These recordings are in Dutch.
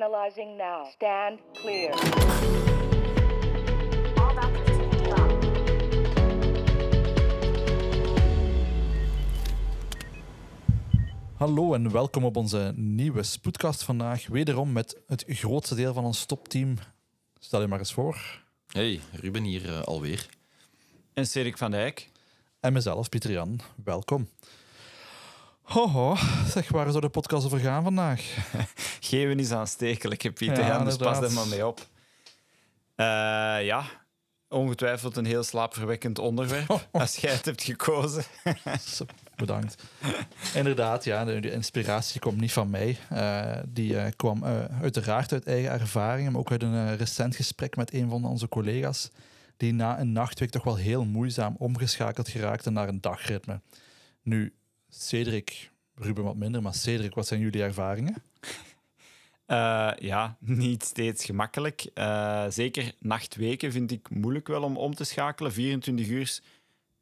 Analyzing now. Stand clear. Hallo en welkom op onze nieuwe spoedcast vandaag. Wederom met het grootste deel van ons topteam. Stel je maar eens voor. Hey, Ruben hier eh, alweer. En Cedric van Dijk. En mezelf, Pieter Jan. Welkom. Hoho, zeg, waar zou de podcast over gaan vandaag? Geven is aanstekelijk, Pieter. Ja, dus pas er maar mee op. Eh, ja, ongetwijfeld een heel slaapverwekkend onderwerp. Als jij het hebt gekozen. Bedankt. Inderdaad, ja, de, de inspiratie komt niet van mij. Eh, die eh, kwam uiteraard uit eigen ervaringen, maar ook uit een recent gesprek met een van onze collega's, die na een nachtweek toch wel heel moeizaam omgeschakeld geraakte naar een dagritme. Nu, Cedric, Ruben wat minder, maar Cedric, wat zijn jullie ervaringen? Eh, ja, niet steeds gemakkelijk. Eh, zeker nachtweken vind ik moeilijk wel om om te schakelen. 24 uur is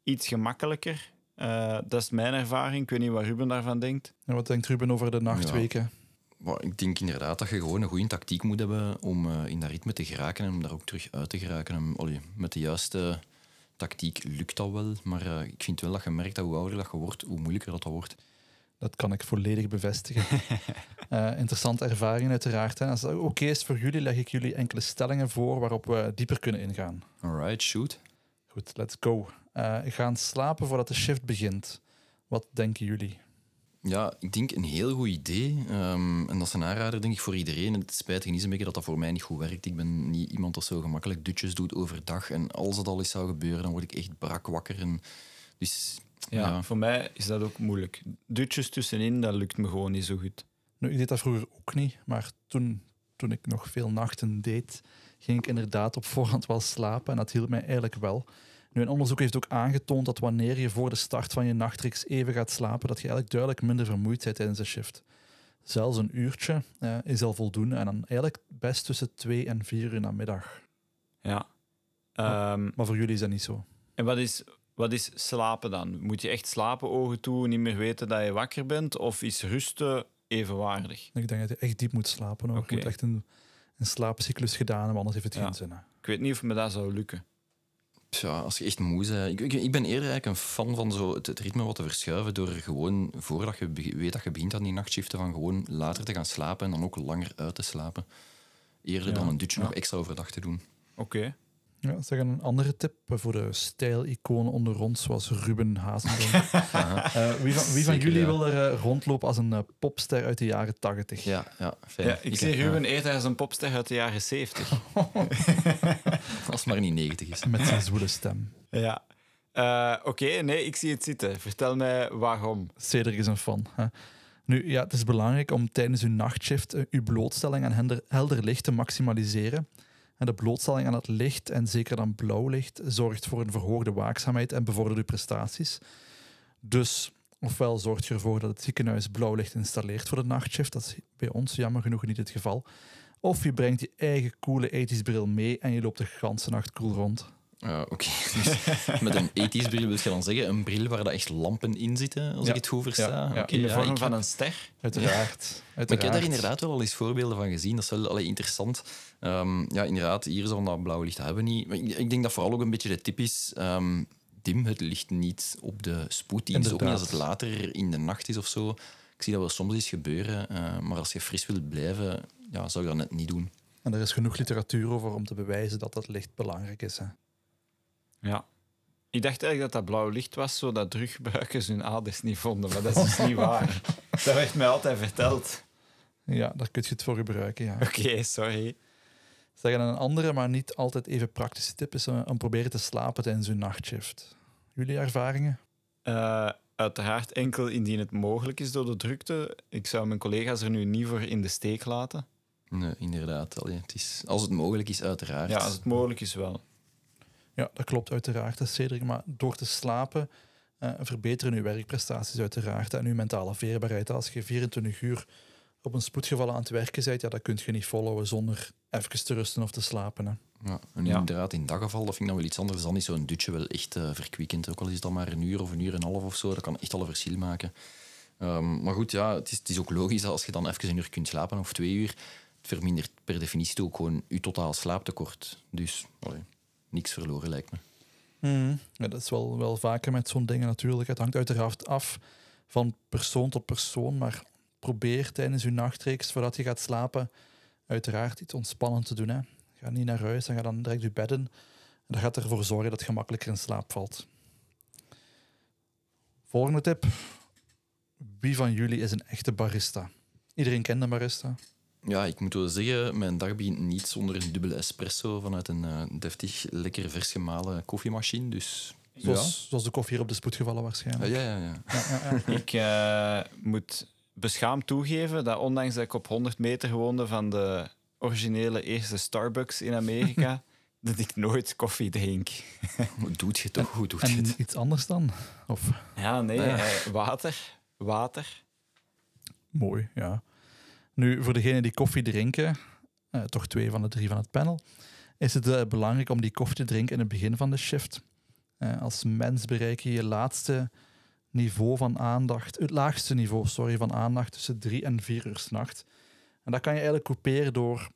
iets gemakkelijker. Eh, dat is mijn ervaring. Ik weet niet wat Ruben daarvan denkt. En wat denkt Ruben over de nachtweken? Ik denk inderdaad dat je gewoon een goede tactiek moet hebben om in dat ritme te geraken en om daar ook terug uit te geraken. En, allee, met de juiste tactiek lukt dat wel, maar eh, ik vind wel dat je merkt dat hoe ouder dat je wordt, hoe moeilijker dat, dat wordt. Dat kan ik volledig bevestigen. Eh, interessante ervaringen uiteraard. Hè. Als het oké is voor jullie, leg ik jullie enkele stellingen voor waarop we dieper kunnen ingaan. Alright, shoot. Goed, let's go. Eh, gaan slapen voordat de shift begint. Wat denken jullie? Ja, ik denk een heel goed idee. Ehm, en dat is een aanrader, denk ik, voor iedereen. En het spijtige is een beetje dat dat voor mij niet goed werkt. Ik ben niet iemand dat zo gemakkelijk dutjes doet overdag. En als dat al eens zou gebeuren, dan word ik echt brak wakker. En dus Ja, ja, voor mij is dat ook moeilijk. Dutjes tussenin, dat lukt me gewoon niet zo goed. Nu, ik deed dat vroeger ook niet, maar toen, toen ik nog veel nachten deed, ging ik inderdaad op voorhand wel slapen en dat hielp mij eigenlijk wel. Nu, een onderzoek heeft ook aangetoond dat wanneer je voor de start van je nachtreeks even gaat slapen, dat je eigenlijk duidelijk minder vermoeid bent tijdens de shift. Zelfs een uurtje is al voldoende en dan eigenlijk best tussen twee en vier uur namiddag. Ja. Ehm, Maar voor jullie is dat niet zo. En wat is, wat is slapen dan? Moet je echt slapen, ogen toe, niet meer weten dat je wakker bent? Of is rusten evenwaardig? Ik denk dat je echt diep moet slapen. Hoor. Oké. Je moet echt een, een slaapcyclus gedaan hebben, anders heeft het Ja. geen zin. hè. Ik weet niet of me dat zou lukken. Ja, als je echt moe bent. Ik, ik, ben eerder eigenlijk een fan van zo het, het ritme wat te verschuiven door gewoon, voordat je weet dat je begint aan die nachtshiften, van gewoon later te gaan slapen en dan ook langer uit te slapen. Eerder Ja, dan een dutje ja. nog extra overdag te doen. Oké. Ja, zeg een andere tip voor de stijliconen onder ons, zoals Ruben Hazendonk. Eh, wie van, wie van Zeker, jullie ja. wil er eh, rondlopen als een eh, popster uit de jaren tachtig? Ja, ja, fijn. Ja, ik zie Ruben eerder als een popster uit de jaren 70. Als het maar niet 90 is. Met zijn zwoele stem. ja. Eh, Oké, nee, ik zie het zitten. Vertel mij waarom. Cedric is een fan. Hè? Nu, ja, het is belangrijk om tijdens uw nachtshift eh, uw blootstelling aan helder, helder licht te maximaliseren. En de blootstelling aan het licht, en zeker dan blauw licht, zorgt voor een verhoogde waakzaamheid en bevordert uw prestaties. Dus, ofwel zorgt je ervoor dat het ziekenhuis blauw licht installeert voor de nachtshift, dat is bij ons jammer genoeg niet het geval. Of je brengt je eigen coole ethisch bril mee en je loopt de ganse nacht cool rond. Ja, Oké, dus met een 80s bril wil je dan zeggen een bril waar dat echt lampen in zitten, als Ja. ik het goed versta. Ja, In de vorm ik van een ster. Uiteraard. Maar ik heb daar uiteraard. inderdaad wel al eens voorbeelden van gezien. Dat is wel allee, interessant. Ehm, ja, inderdaad, hier zo dat blauwe licht hebben we niet. Maar ik, ik denk dat vooral ook een beetje de tip is... ehm, dim het licht niet op de spoeddienst. Ook niet als het later in de nacht is of zo. Ik zie dat wel soms eens gebeuren. eh, maar als je fris wilt blijven, ja, zou ik dat net niet doen. En er is genoeg literatuur over om te bewijzen dat dat licht belangrijk is. Hè. Ja. Ik dacht eigenlijk dat dat blauw licht was, zodat druggebruikers hun aders niet vonden. Maar dat is dus niet waar. Dat werd mij altijd verteld. Ja, daar kun je het voor gebruiken. Ja. Oké, sorry. Zeg, en een andere, maar niet altijd even praktische tip is eh, om proberen te slapen tijdens uw nachtshift. Jullie ervaringen? Eh, uiteraard enkel indien het mogelijk is door de drukte. Ik zou mijn collega's er nu niet voor in de steek laten. Nee, inderdaad. Allee, het is, als het mogelijk is, uiteraard. Ja, als het mogelijk is wel. Ja, dat klopt uiteraard, Cedric. Maar door te slapen eh, verbeteren uw werkprestaties uiteraard en uw mentale veerbaarheid. Als je 24 uur op een spoedgeval aan het werken bent, ja, dat kun je niet volhouden zonder even te rusten of te slapen. Hè. Ja, en Ja. inderdaad, in dat geval dat vind ik dan wel iets anders. Dan is zo'n dutje wel echt eh, verkwikkend. Ook al is het dan maar een uur of een uur en een half of zo, dat kan echt al een verschil maken. Ehm, maar goed, ja, het is, het is ook logisch dat als je dan even een uur kunt slapen of twee uur, het vermindert per definitie ook gewoon je totaal slaaptekort. Dus allee, niks verloren lijkt me. Mhm. Ja, dat is wel, wel vaker met zo'n dingen natuurlijk. Het hangt uiteraard af van persoon tot persoon, maar probeer tijdens je nachtreeks, voordat je gaat slapen, uiteraard iets ontspannend te doen. Hè. Ga niet naar huis en ga dan direct je bed in. En dat gaat ervoor zorgen dat je gemakkelijker in slaap valt. Volgende tip. Wie van jullie is een echte barista? Iedereen kent een barista. Ja, ik moet wel zeggen, mijn dag begint niet zonder een dubbele espresso vanuit een eh, deftig, lekker vers gemalen koffiemachine. Dus Zoals, zoals de koffie hier op de spoed gevallen ja. waarschijnlijk. ja, ja, ja. Ja, ja, ja. Ik eh, moet beschaamd toegeven dat ondanks dat ik op 100 meter woonde van de originele eerste Starbucks in Amerika, dat ik nooit koffie drink. Hoe doet je het toch? Hoe doet je En het? iets anders dan? Of Ja, nee, Ja. eh, water. Water. mooi, ja. Nu, voor degenen die koffie drinken, eh, toch twee van de drie van het panel, is het eh, belangrijk om die koffie te drinken in het begin van de shift. Eh, als mens bereik je je laatste niveau van aandacht, het laagste niveau, sorry, van aandacht tussen drie en vier uur s'nachts. En dat kan je eigenlijk couperen door,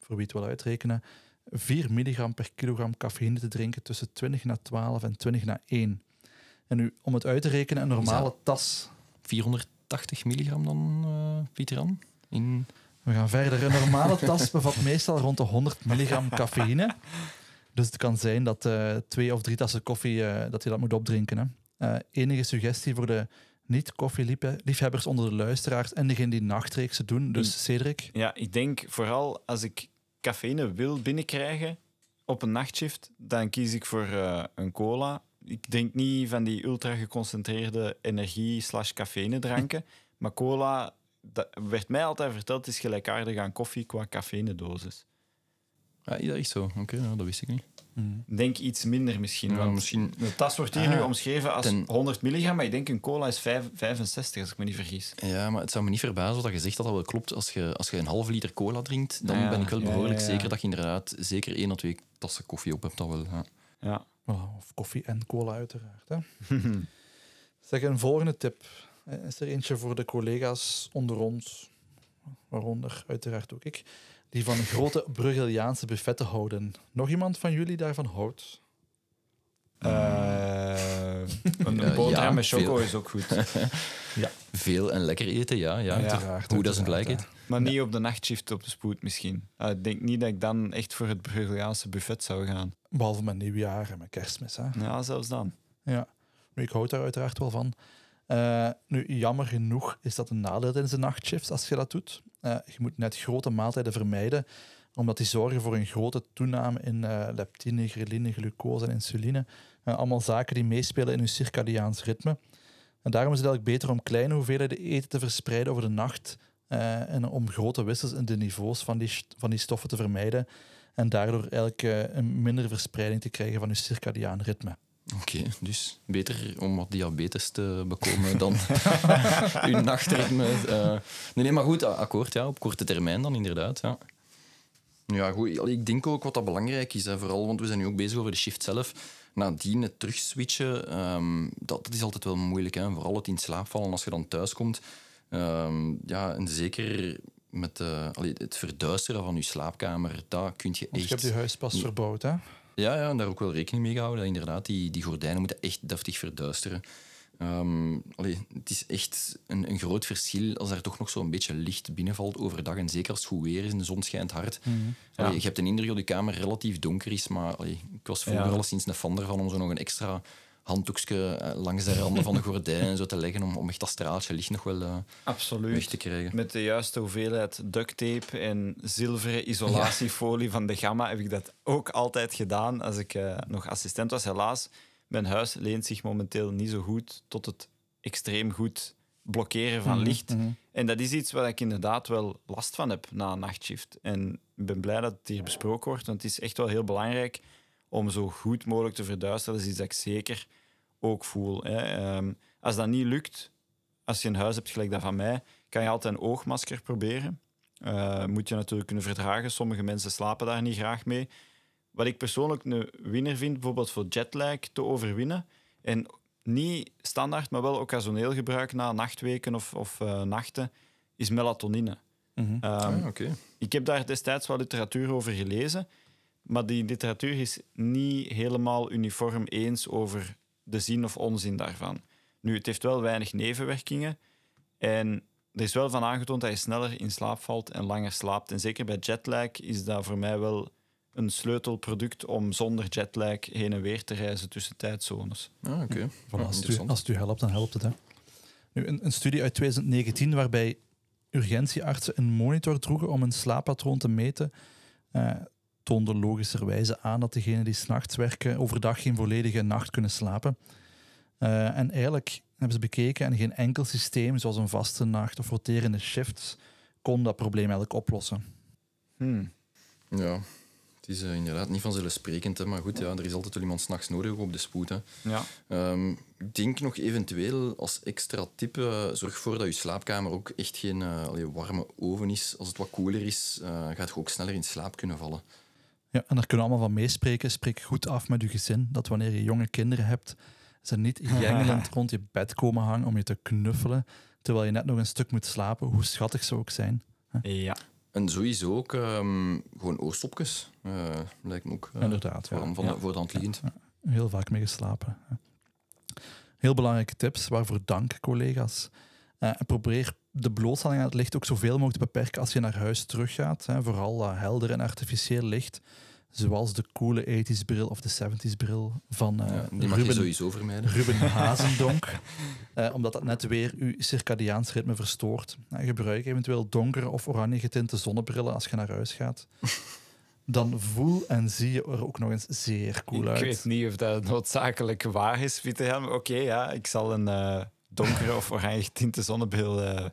voor wie het wil uitrekenen, 4 milligram per kilogram cafeïne te drinken tussen 20 na 12 en 20 na 1. En nu, om het uit te rekenen, een normale tas 480 milligram dan, eh Pieter Jan? In... We gaan verder. Een normale tas bevat meestal rond de 100 milligram cafeïne. Dus het kan zijn dat eh, twee of drie tassen koffie eh, dat je dat moet opdrinken. Hè. Eh, enige suggestie voor de niet-koffieliefhebbers onder de luisteraars en degenen die nachtreeksen doen. Dus Cedric, Ja, ik denk vooral als ik cafeïne wil binnenkrijgen op een nachtshift, dan kies ik voor eh, een cola. Ik drink niet van die ultra geconcentreerde energie slash cafeïne dranken, maar cola, dat werd mij altijd verteld, is gelijkaardig aan koffie qua cafeïnedosis. Ja, is dat echt zo? Oké, dat wist ik niet. Ik Denk iets minder misschien. Ja, want misschien De tas wordt hier Ah, nu omschreven als ten- 100 milligram, maar ik denk een cola is vijf- 65, als ik me niet vergis. Ja, maar het zou me niet verbazen dat je zegt dat dat wel klopt. Als je, als je een halve liter cola drinkt, dan Ja, ben ik wel behoorlijk ja, ja. zeker dat je inderdaad zeker één of twee tassen koffie op hebt. Dat wel, ja. Of koffie en cola uiteraard. Hè. Zeg, een volgende tip. Eh, Is er eentje voor de collega's onder ons, waaronder uiteraard ook ik, die van grote Braziliaanse buffetten houden. Nog iemand van jullie daarvan houdt? Eh, een boterham ja, met choco is ook goed. Veel en lekker eten, ja. ja. Uiteraard. Hoe doesn't uiteraard, like it? Maar niet op de nachtshift op de spoed misschien. Eh, ik denk niet dat ik dan echt voor het Braziliaanse buffet zou gaan. Behalve met nieuwjaar en met kerstmis. Hè. Ja, zelfs dan. Ja, nu, ik houd daar uiteraard wel van. Eh, nu, jammer genoeg is dat een nadeel tijdens de nachtshifts als je dat doet. Eh, je moet net grote maaltijden vermijden, omdat die zorgen voor een grote toename in eh, leptine, ghreline, glucose en insuline. Allemaal zaken die meespelen in je circadiaans ritme. En daarom is het eigenlijk beter om kleine hoeveelheden eten te verspreiden over de nacht en om grote wissels in de niveaus van die, van die stoffen te vermijden en daardoor eigenlijk een mindere verspreiding te krijgen van je circadiaan ritme. Oké, dus beter om wat diabetes te bekomen dan uw nachtritme. eh. nee, nee, maar goed, a- akkoord, ja, op korte termijn dan inderdaad. Ja, ja goed, ik denk ook wat dat belangrijk is, hè, vooral, want we zijn nu ook bezig over de shift zelf. Nadien het terugswitchen, ehm, dat, dat is altijd wel moeilijk. Hè, vooral het in slaap vallen als je dan thuis komt. Ehm, ja, en zeker met eh, het verduisteren van je slaapkamer, daar kun je Want echt... je hebt je huis pas verbouwd, hè? Ja, ja, en daar ook wel rekening mee gehouden. Dat inderdaad, die, die gordijnen moeten echt deftig verduisteren. Allee, het is echt een, een groot verschil als er toch nog zo'n beetje licht binnenvalt overdag. En zeker als het goed weer is en de zon schijnt hard. Allee, Je hebt een indruk dat je kamer relatief donker is, maar allee, ik was vroeger Ja. al sinds een fan ervan om zo nog een extra handdoekje eh, langs de randen van de gordijnen en zo te leggen, om, om echt dat straaltje licht nog wel eh, weg Absoluut. te krijgen. Met de juiste hoeveelheid duct tape en zilveren isolatiefolie van de Gamma heb ik dat ook altijd gedaan als ik eh, nog assistent was. Helaas, mijn huis leent zich momenteel niet zo goed tot het extreem goed blokkeren van licht. En dat is iets waar ik inderdaad wel last van heb na een nachtshift. En ik ben blij dat het hier besproken wordt, want het is echt wel heel belangrijk om zo goed mogelijk te verduisteren. Dat is iets dat ik zeker ook voel. Hè. Ehm, als dat niet lukt, als je een huis hebt gelijk dat van mij, kan je altijd een oogmasker proberen. Eh, moet je natuurlijk kunnen verdragen. Sommige mensen slapen daar niet graag mee. Wat ik persoonlijk een winnaar vind, bijvoorbeeld voor jetlag te overwinnen. En niet standaard, maar wel occasioneel gebruik na nachtweken of, of eh, nachten, is melatonine. Ah, oké. Ik heb daar destijds wel literatuur over gelezen, maar die literatuur is niet helemaal uniform eens over de zin of onzin daarvan. Nu, het heeft wel weinig nevenwerkingen en er is wel van aangetoond dat je sneller in slaap valt en langer slaapt. En zeker bij jetlag is dat voor mij wel een sleutelproduct om zonder jetlag heen en weer te reizen tussen tijdzones. Ah, oké. Ja, als het u helpt, dan helpt het. Hè. Nu, een, een studie uit 2019 waarbij urgentieartsen een monitor droegen om een slaappatroon te meten, eh, toonde logischerwijze aan dat degenen die s'nachts werken overdag geen volledige nacht kunnen slapen. Eh, en eigenlijk hebben ze bekeken en geen enkel systeem, zoals een vaste nacht of roterende shifts, kon dat probleem eigenlijk oplossen. Hmm. Ja, het is eh, inderdaad niet vanzelfsprekend, hè, maar goed, ja, er is altijd wel iemand s'nachts nodig op de spoed. Hè. Ja. Ehm, ik denk nog eventueel als extra tip, eh, zorg ervoor dat je slaapkamer ook echt geen allee, warme oven is. Als het wat koeler is, eh, gaat je ook sneller in slaap kunnen vallen. Ja, en daar kunnen we allemaal van meespreken. Spreek goed af met je gezin dat wanneer je jonge kinderen hebt, ze niet jengelend rond je bed komen hangen om je te knuffelen, terwijl je net nog een stuk moet slapen, hoe schattig ze ook zijn. ja. En sowieso ook ehm, gewoon oorstopjes. eh, lijkt me ook eh, Inderdaad, voor, ja. van Ja. de, voor de hand liggend. Heel vaak mee geslapen. Heel belangrijke tips, waarvoor dank, collega's. Eh, en probeer de blootstelling aan het licht ook zoveel mogelijk te beperken als je naar huis teruggaat. Hè. Vooral helder en artificieel licht, zoals de coole 80s bril of de 70s bril van eh, Ja, die mag je Ruben sowieso vermijden. Ruben Hazendonk, eh, omdat dat net weer uw circadiaans ritme verstoort. Gebruik eventueel donkere of oranje getinte zonnebrillen als je naar huis gaat. Dan voel en zie je er ook nog eens zeer cool ik uit. weet niet of dat noodzakelijk waar is, Pieter Helm. Oké, ja, ik zal een eh, donkere of oranje getinte zonnebril eh,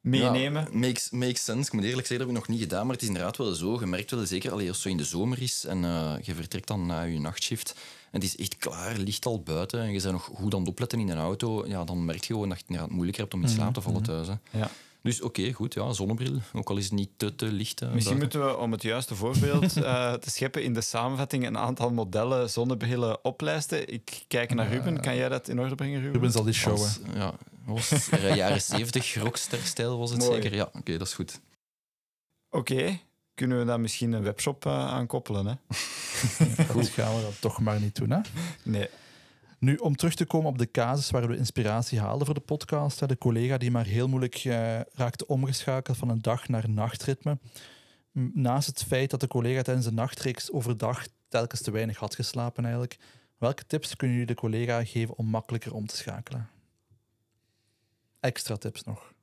meenemen. Ja, makes, makes sense. Ik moet eerlijk zeggen, dat heb ik nog niet gedaan, maar het is inderdaad wel zo. Je merkt wel zeker allee, als het zo in de zomer is en eh, je vertrekt dan na je nachtshift het is echt klaar, licht al buiten en je bent nog goed aan het opletten in een auto, ja, dan merk je gewoon dat je het inderdaad moeilijker hebt om in slaap te vallen thuis. Hè. Ja. Dus oké, goed, ja, zonnebril, ook al is het niet te, te licht. eh, Misschien buiten. moeten we, om het juiste voorbeeld eh, te scheppen, in de samenvatting een aantal modellen zonnebrillen oplijsten. Ik kijk naar Ruben. Kan jij dat in orde brengen, Ruben? Ruben zal die showen. Als, ja, was eh, jaren 70 rockster-stijl was het Mooi. zeker. Ja, oké, dat is goed. Oké, kunnen we daar misschien een webshop eh, aan koppelen? Hè? Dat gaan we dat toch maar niet doen. Hè? Nee. Nu, om terug te komen op de casus waar we inspiratie haalden voor de podcast, hè, de collega die maar heel moeilijk eh, raakte omgeschakeld van een dag naar nachtritme. Naast het feit dat de collega tijdens de nachtreeks overdag telkens te weinig had geslapen eigenlijk, welke tips kunnen jullie de collega geven om makkelijker om te schakelen? Extra tips nog.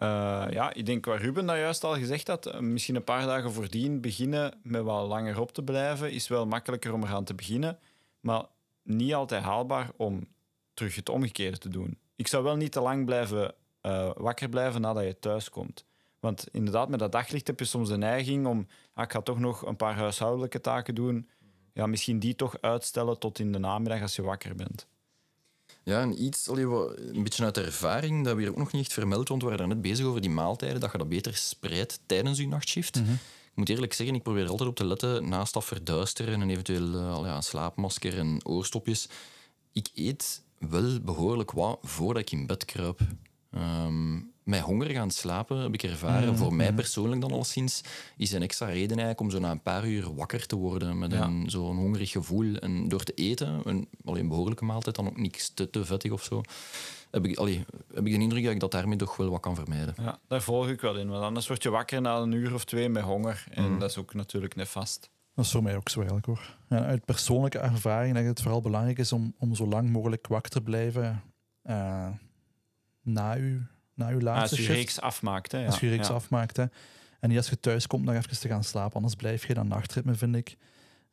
Eh, ja, ik denk wat Ruben dat juist al gezegd had, eh, misschien een paar dagen voordien beginnen met wat langer op te blijven, is wel makkelijker om eraan te beginnen, maar niet altijd haalbaar om terug het omgekeerde te doen. Ik zou wel niet te lang blijven eh, wakker blijven nadat je thuis komt. Want inderdaad, met dat daglicht heb je soms de neiging om, ah, ik ga toch nog een paar huishoudelijke taken doen, ja, misschien die toch uitstellen tot in de namiddag als je wakker bent. Ja, en iets, allee, wat, een beetje uit ervaring, dat we hier ook nog niet echt vermeld, want we waren net bezig over die maaltijden, dat je dat beter spreidt tijdens je nachtshift. Ik moet eerlijk zeggen, ik probeer er altijd op te letten, naast dat verduisteren en eventueel eh, al ja, een slaapmasker en oorstopjes. Ik eet wel behoorlijk wat voordat ik in bed kruip. Ehm met honger gaan slapen, heb ik ervaren, voor mij persoonlijk dan alleszins, is een extra reden eigenlijk om zo na een paar uur wakker te worden met Ja. een, zo'n hongerig gevoel. En door te eten, een, alleen behoorlijke maaltijd, dan ook niks te, te vettig of zo, heb ik, allee, heb ik de indruk dat ik dat daarmee toch wel wat kan vermijden. Ja, daar volg ik wel in, want anders word je wakker na een uur of twee met honger. En dat is ook natuurlijk nefast. Dat is voor mij ook zo eigenlijk hoor. En uit persoonlijke ervaring denk ik dat het vooral belangrijk is om, om zo lang mogelijk wakker te blijven eh, na, uw, na uw laatste als je shift. reeks afmaakt. Hè, ja. als je reeks ja. afmaakt. Hè. En niet als je thuis komt nog even te gaan slapen, anders blijf je dan nachtritme, vind ik.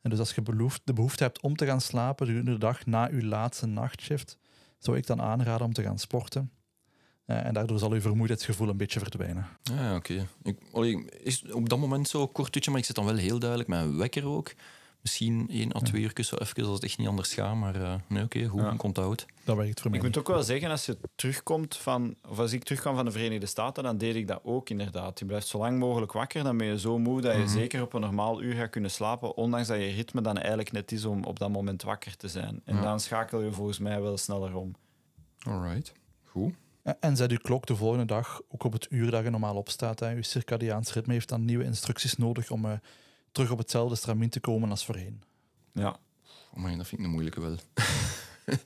En dus als je behoefte, de behoefte hebt om te gaan slapen gedurende de dag na je laatste nachtshift, zou ik dan aanraden om te gaan sporten. Eh, en daardoor zal je vermoeidheidsgevoel een beetje verdwijnen. Ah, Ja, oké. Is op dat moment zo kort dutje, maar ik zit dan wel heel duidelijk met een wekker ook. Misschien één à twee uur zo even als het echt niet anders gaat. Maar eh, nee, oké, goed, Ja. ik onthoud. Dat werkt voor mij. Ik moet ook wel zeggen, als je terugkomt van, of als ik terugkwam van de Verenigde Staten, dan deed ik dat ook inderdaad. Je blijft zo lang mogelijk wakker, dan ben je zo moe dat je Mhm. zeker op een normaal uur gaat kunnen slapen, ondanks dat je ritme dan eigenlijk net is om op dat moment wakker te zijn. En Ja. dan schakel je volgens mij wel sneller om. Alright. Goed. En zet uw klok de volgende dag ook op het uur dat je normaal opstaat. Hè. Uw circadiaans ritme heeft dan nieuwe instructies nodig om eh, terug op hetzelfde stramien te komen als voorheen. Ja. Oh man, dat vind ik een moeilijke wel.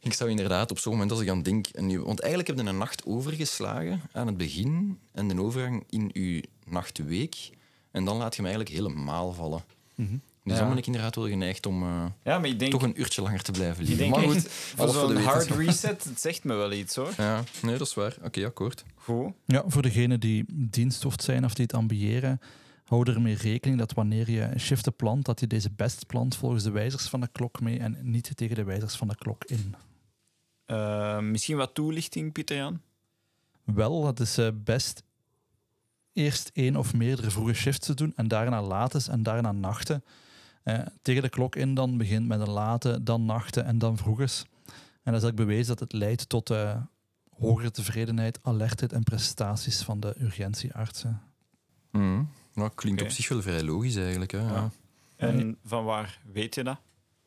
ik zou inderdaad op zo'n moment, als ik aan denk... een nieuwe- want eigenlijk heb je een nacht overgeslagen aan het begin en de overgang in je nachtweek. En dan laat je hem eigenlijk helemaal vallen. Dus Ja. dan ben ik inderdaad wel geneigd om eh, ja, maar ik denk, toch een uurtje langer te blijven ik liggen. denk Maar goed, voor zo'n hard reset, het zegt me wel iets hoor. Ja, nee, dat is waar. Oké, akkoord. Goed. Ja, voor degenen die diensthoofd zijn of die het ambiëren, hou ermee rekening dat wanneer je shiften plant, dat je deze best plant volgens de wijzers van de klok mee en niet tegen de wijzers van de klok in. Eh, misschien wat toelichting, Pieter Jan? Wel, het is eh, best eerst één of meerdere vroege shifts te doen en daarna lates en daarna nachten. Eh, tegen de klok in dan begint met een late, dan nachten en dan vroeges. En dat is ook bewezen dat het leidt tot eh, hogere tevredenheid, alertheid en prestaties van de urgentieartsen. Nou, klinkt op zich wel vrij logisch eigenlijk. Hè? Ja. En van waar weet je dat?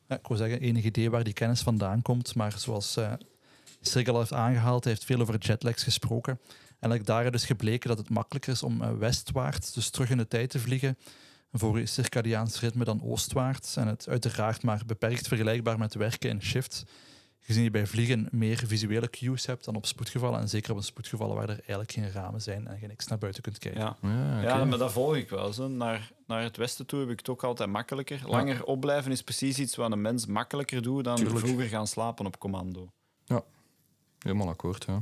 Ja, ik wil zeggen, enig idee waar die kennis vandaan komt, maar zoals eh Srik al heeft aangehaald, hij heeft veel over jetlags gesproken. En ook daar is dus gebleken dat het makkelijker is om eh, westwaarts, dus terug in de tijd te vliegen, voor je circadiaans ritme dan oostwaarts. En het uiteraard maar beperkt vergelijkbaar met werken in shifts. Gezien je bij vliegen meer visuele cues hebt dan op spoedgevallen. En zeker op een spoedgevallen waar er eigenlijk geen ramen zijn en je niks naar buiten kunt kijken. Ja. Ja, oké. Ja, maar dat volg ik wel. Zo. Naar, naar het westen toe heb ik het ook altijd makkelijker. Langer opblijven is precies iets wat een mens makkelijker doet dan Tuurlijk. vroeger gaan slapen op commando. Helemaal akkoord, ja.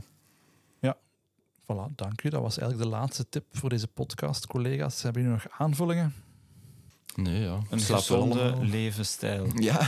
Voilà, dank u. Dat was eigenlijk de laatste tip voor deze podcast, collega's. Hebben jullie nog aanvullingen? Nee, ja. Een Slaapt wel gezonde allemaal. levensstijl. Ja.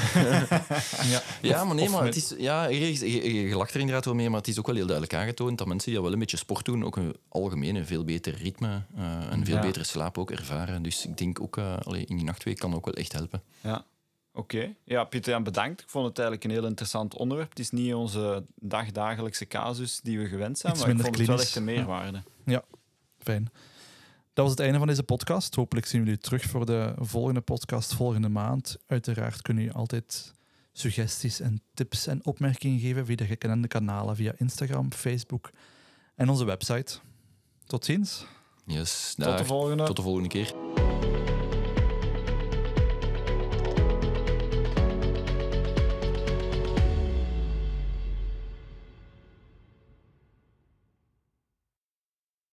Ja. ja, maar nee, maar het is, ja, je, je, je lacht er inderdaad wel mee, maar het is ook wel heel duidelijk aangetoond dat mensen die wel een beetje sport doen, ook een algemeen een veel beter ritme eh en veel Ja. betere slaap ook ervaren. Dus ik denk ook, eh allee, in die nachtweek kan ook wel echt helpen. Ja. Oké. Ja, Pieter bedankt. Ik vond het eigenlijk een heel interessant onderwerp. Het is niet onze dagdagelijkse casus die we gewend zijn, Iets maar ik vond het wel echt een meerwaarde. Fijn. Dat was het einde van deze podcast. Hopelijk zien we jullie terug voor de volgende podcast volgende maand. Uiteraard kunnen jullie altijd suggesties en tips en opmerkingen geven via de gekende kanalen via Instagram, Facebook en onze website. Tot ziens. Yes, Tot de volgende. Tot de volgende keer.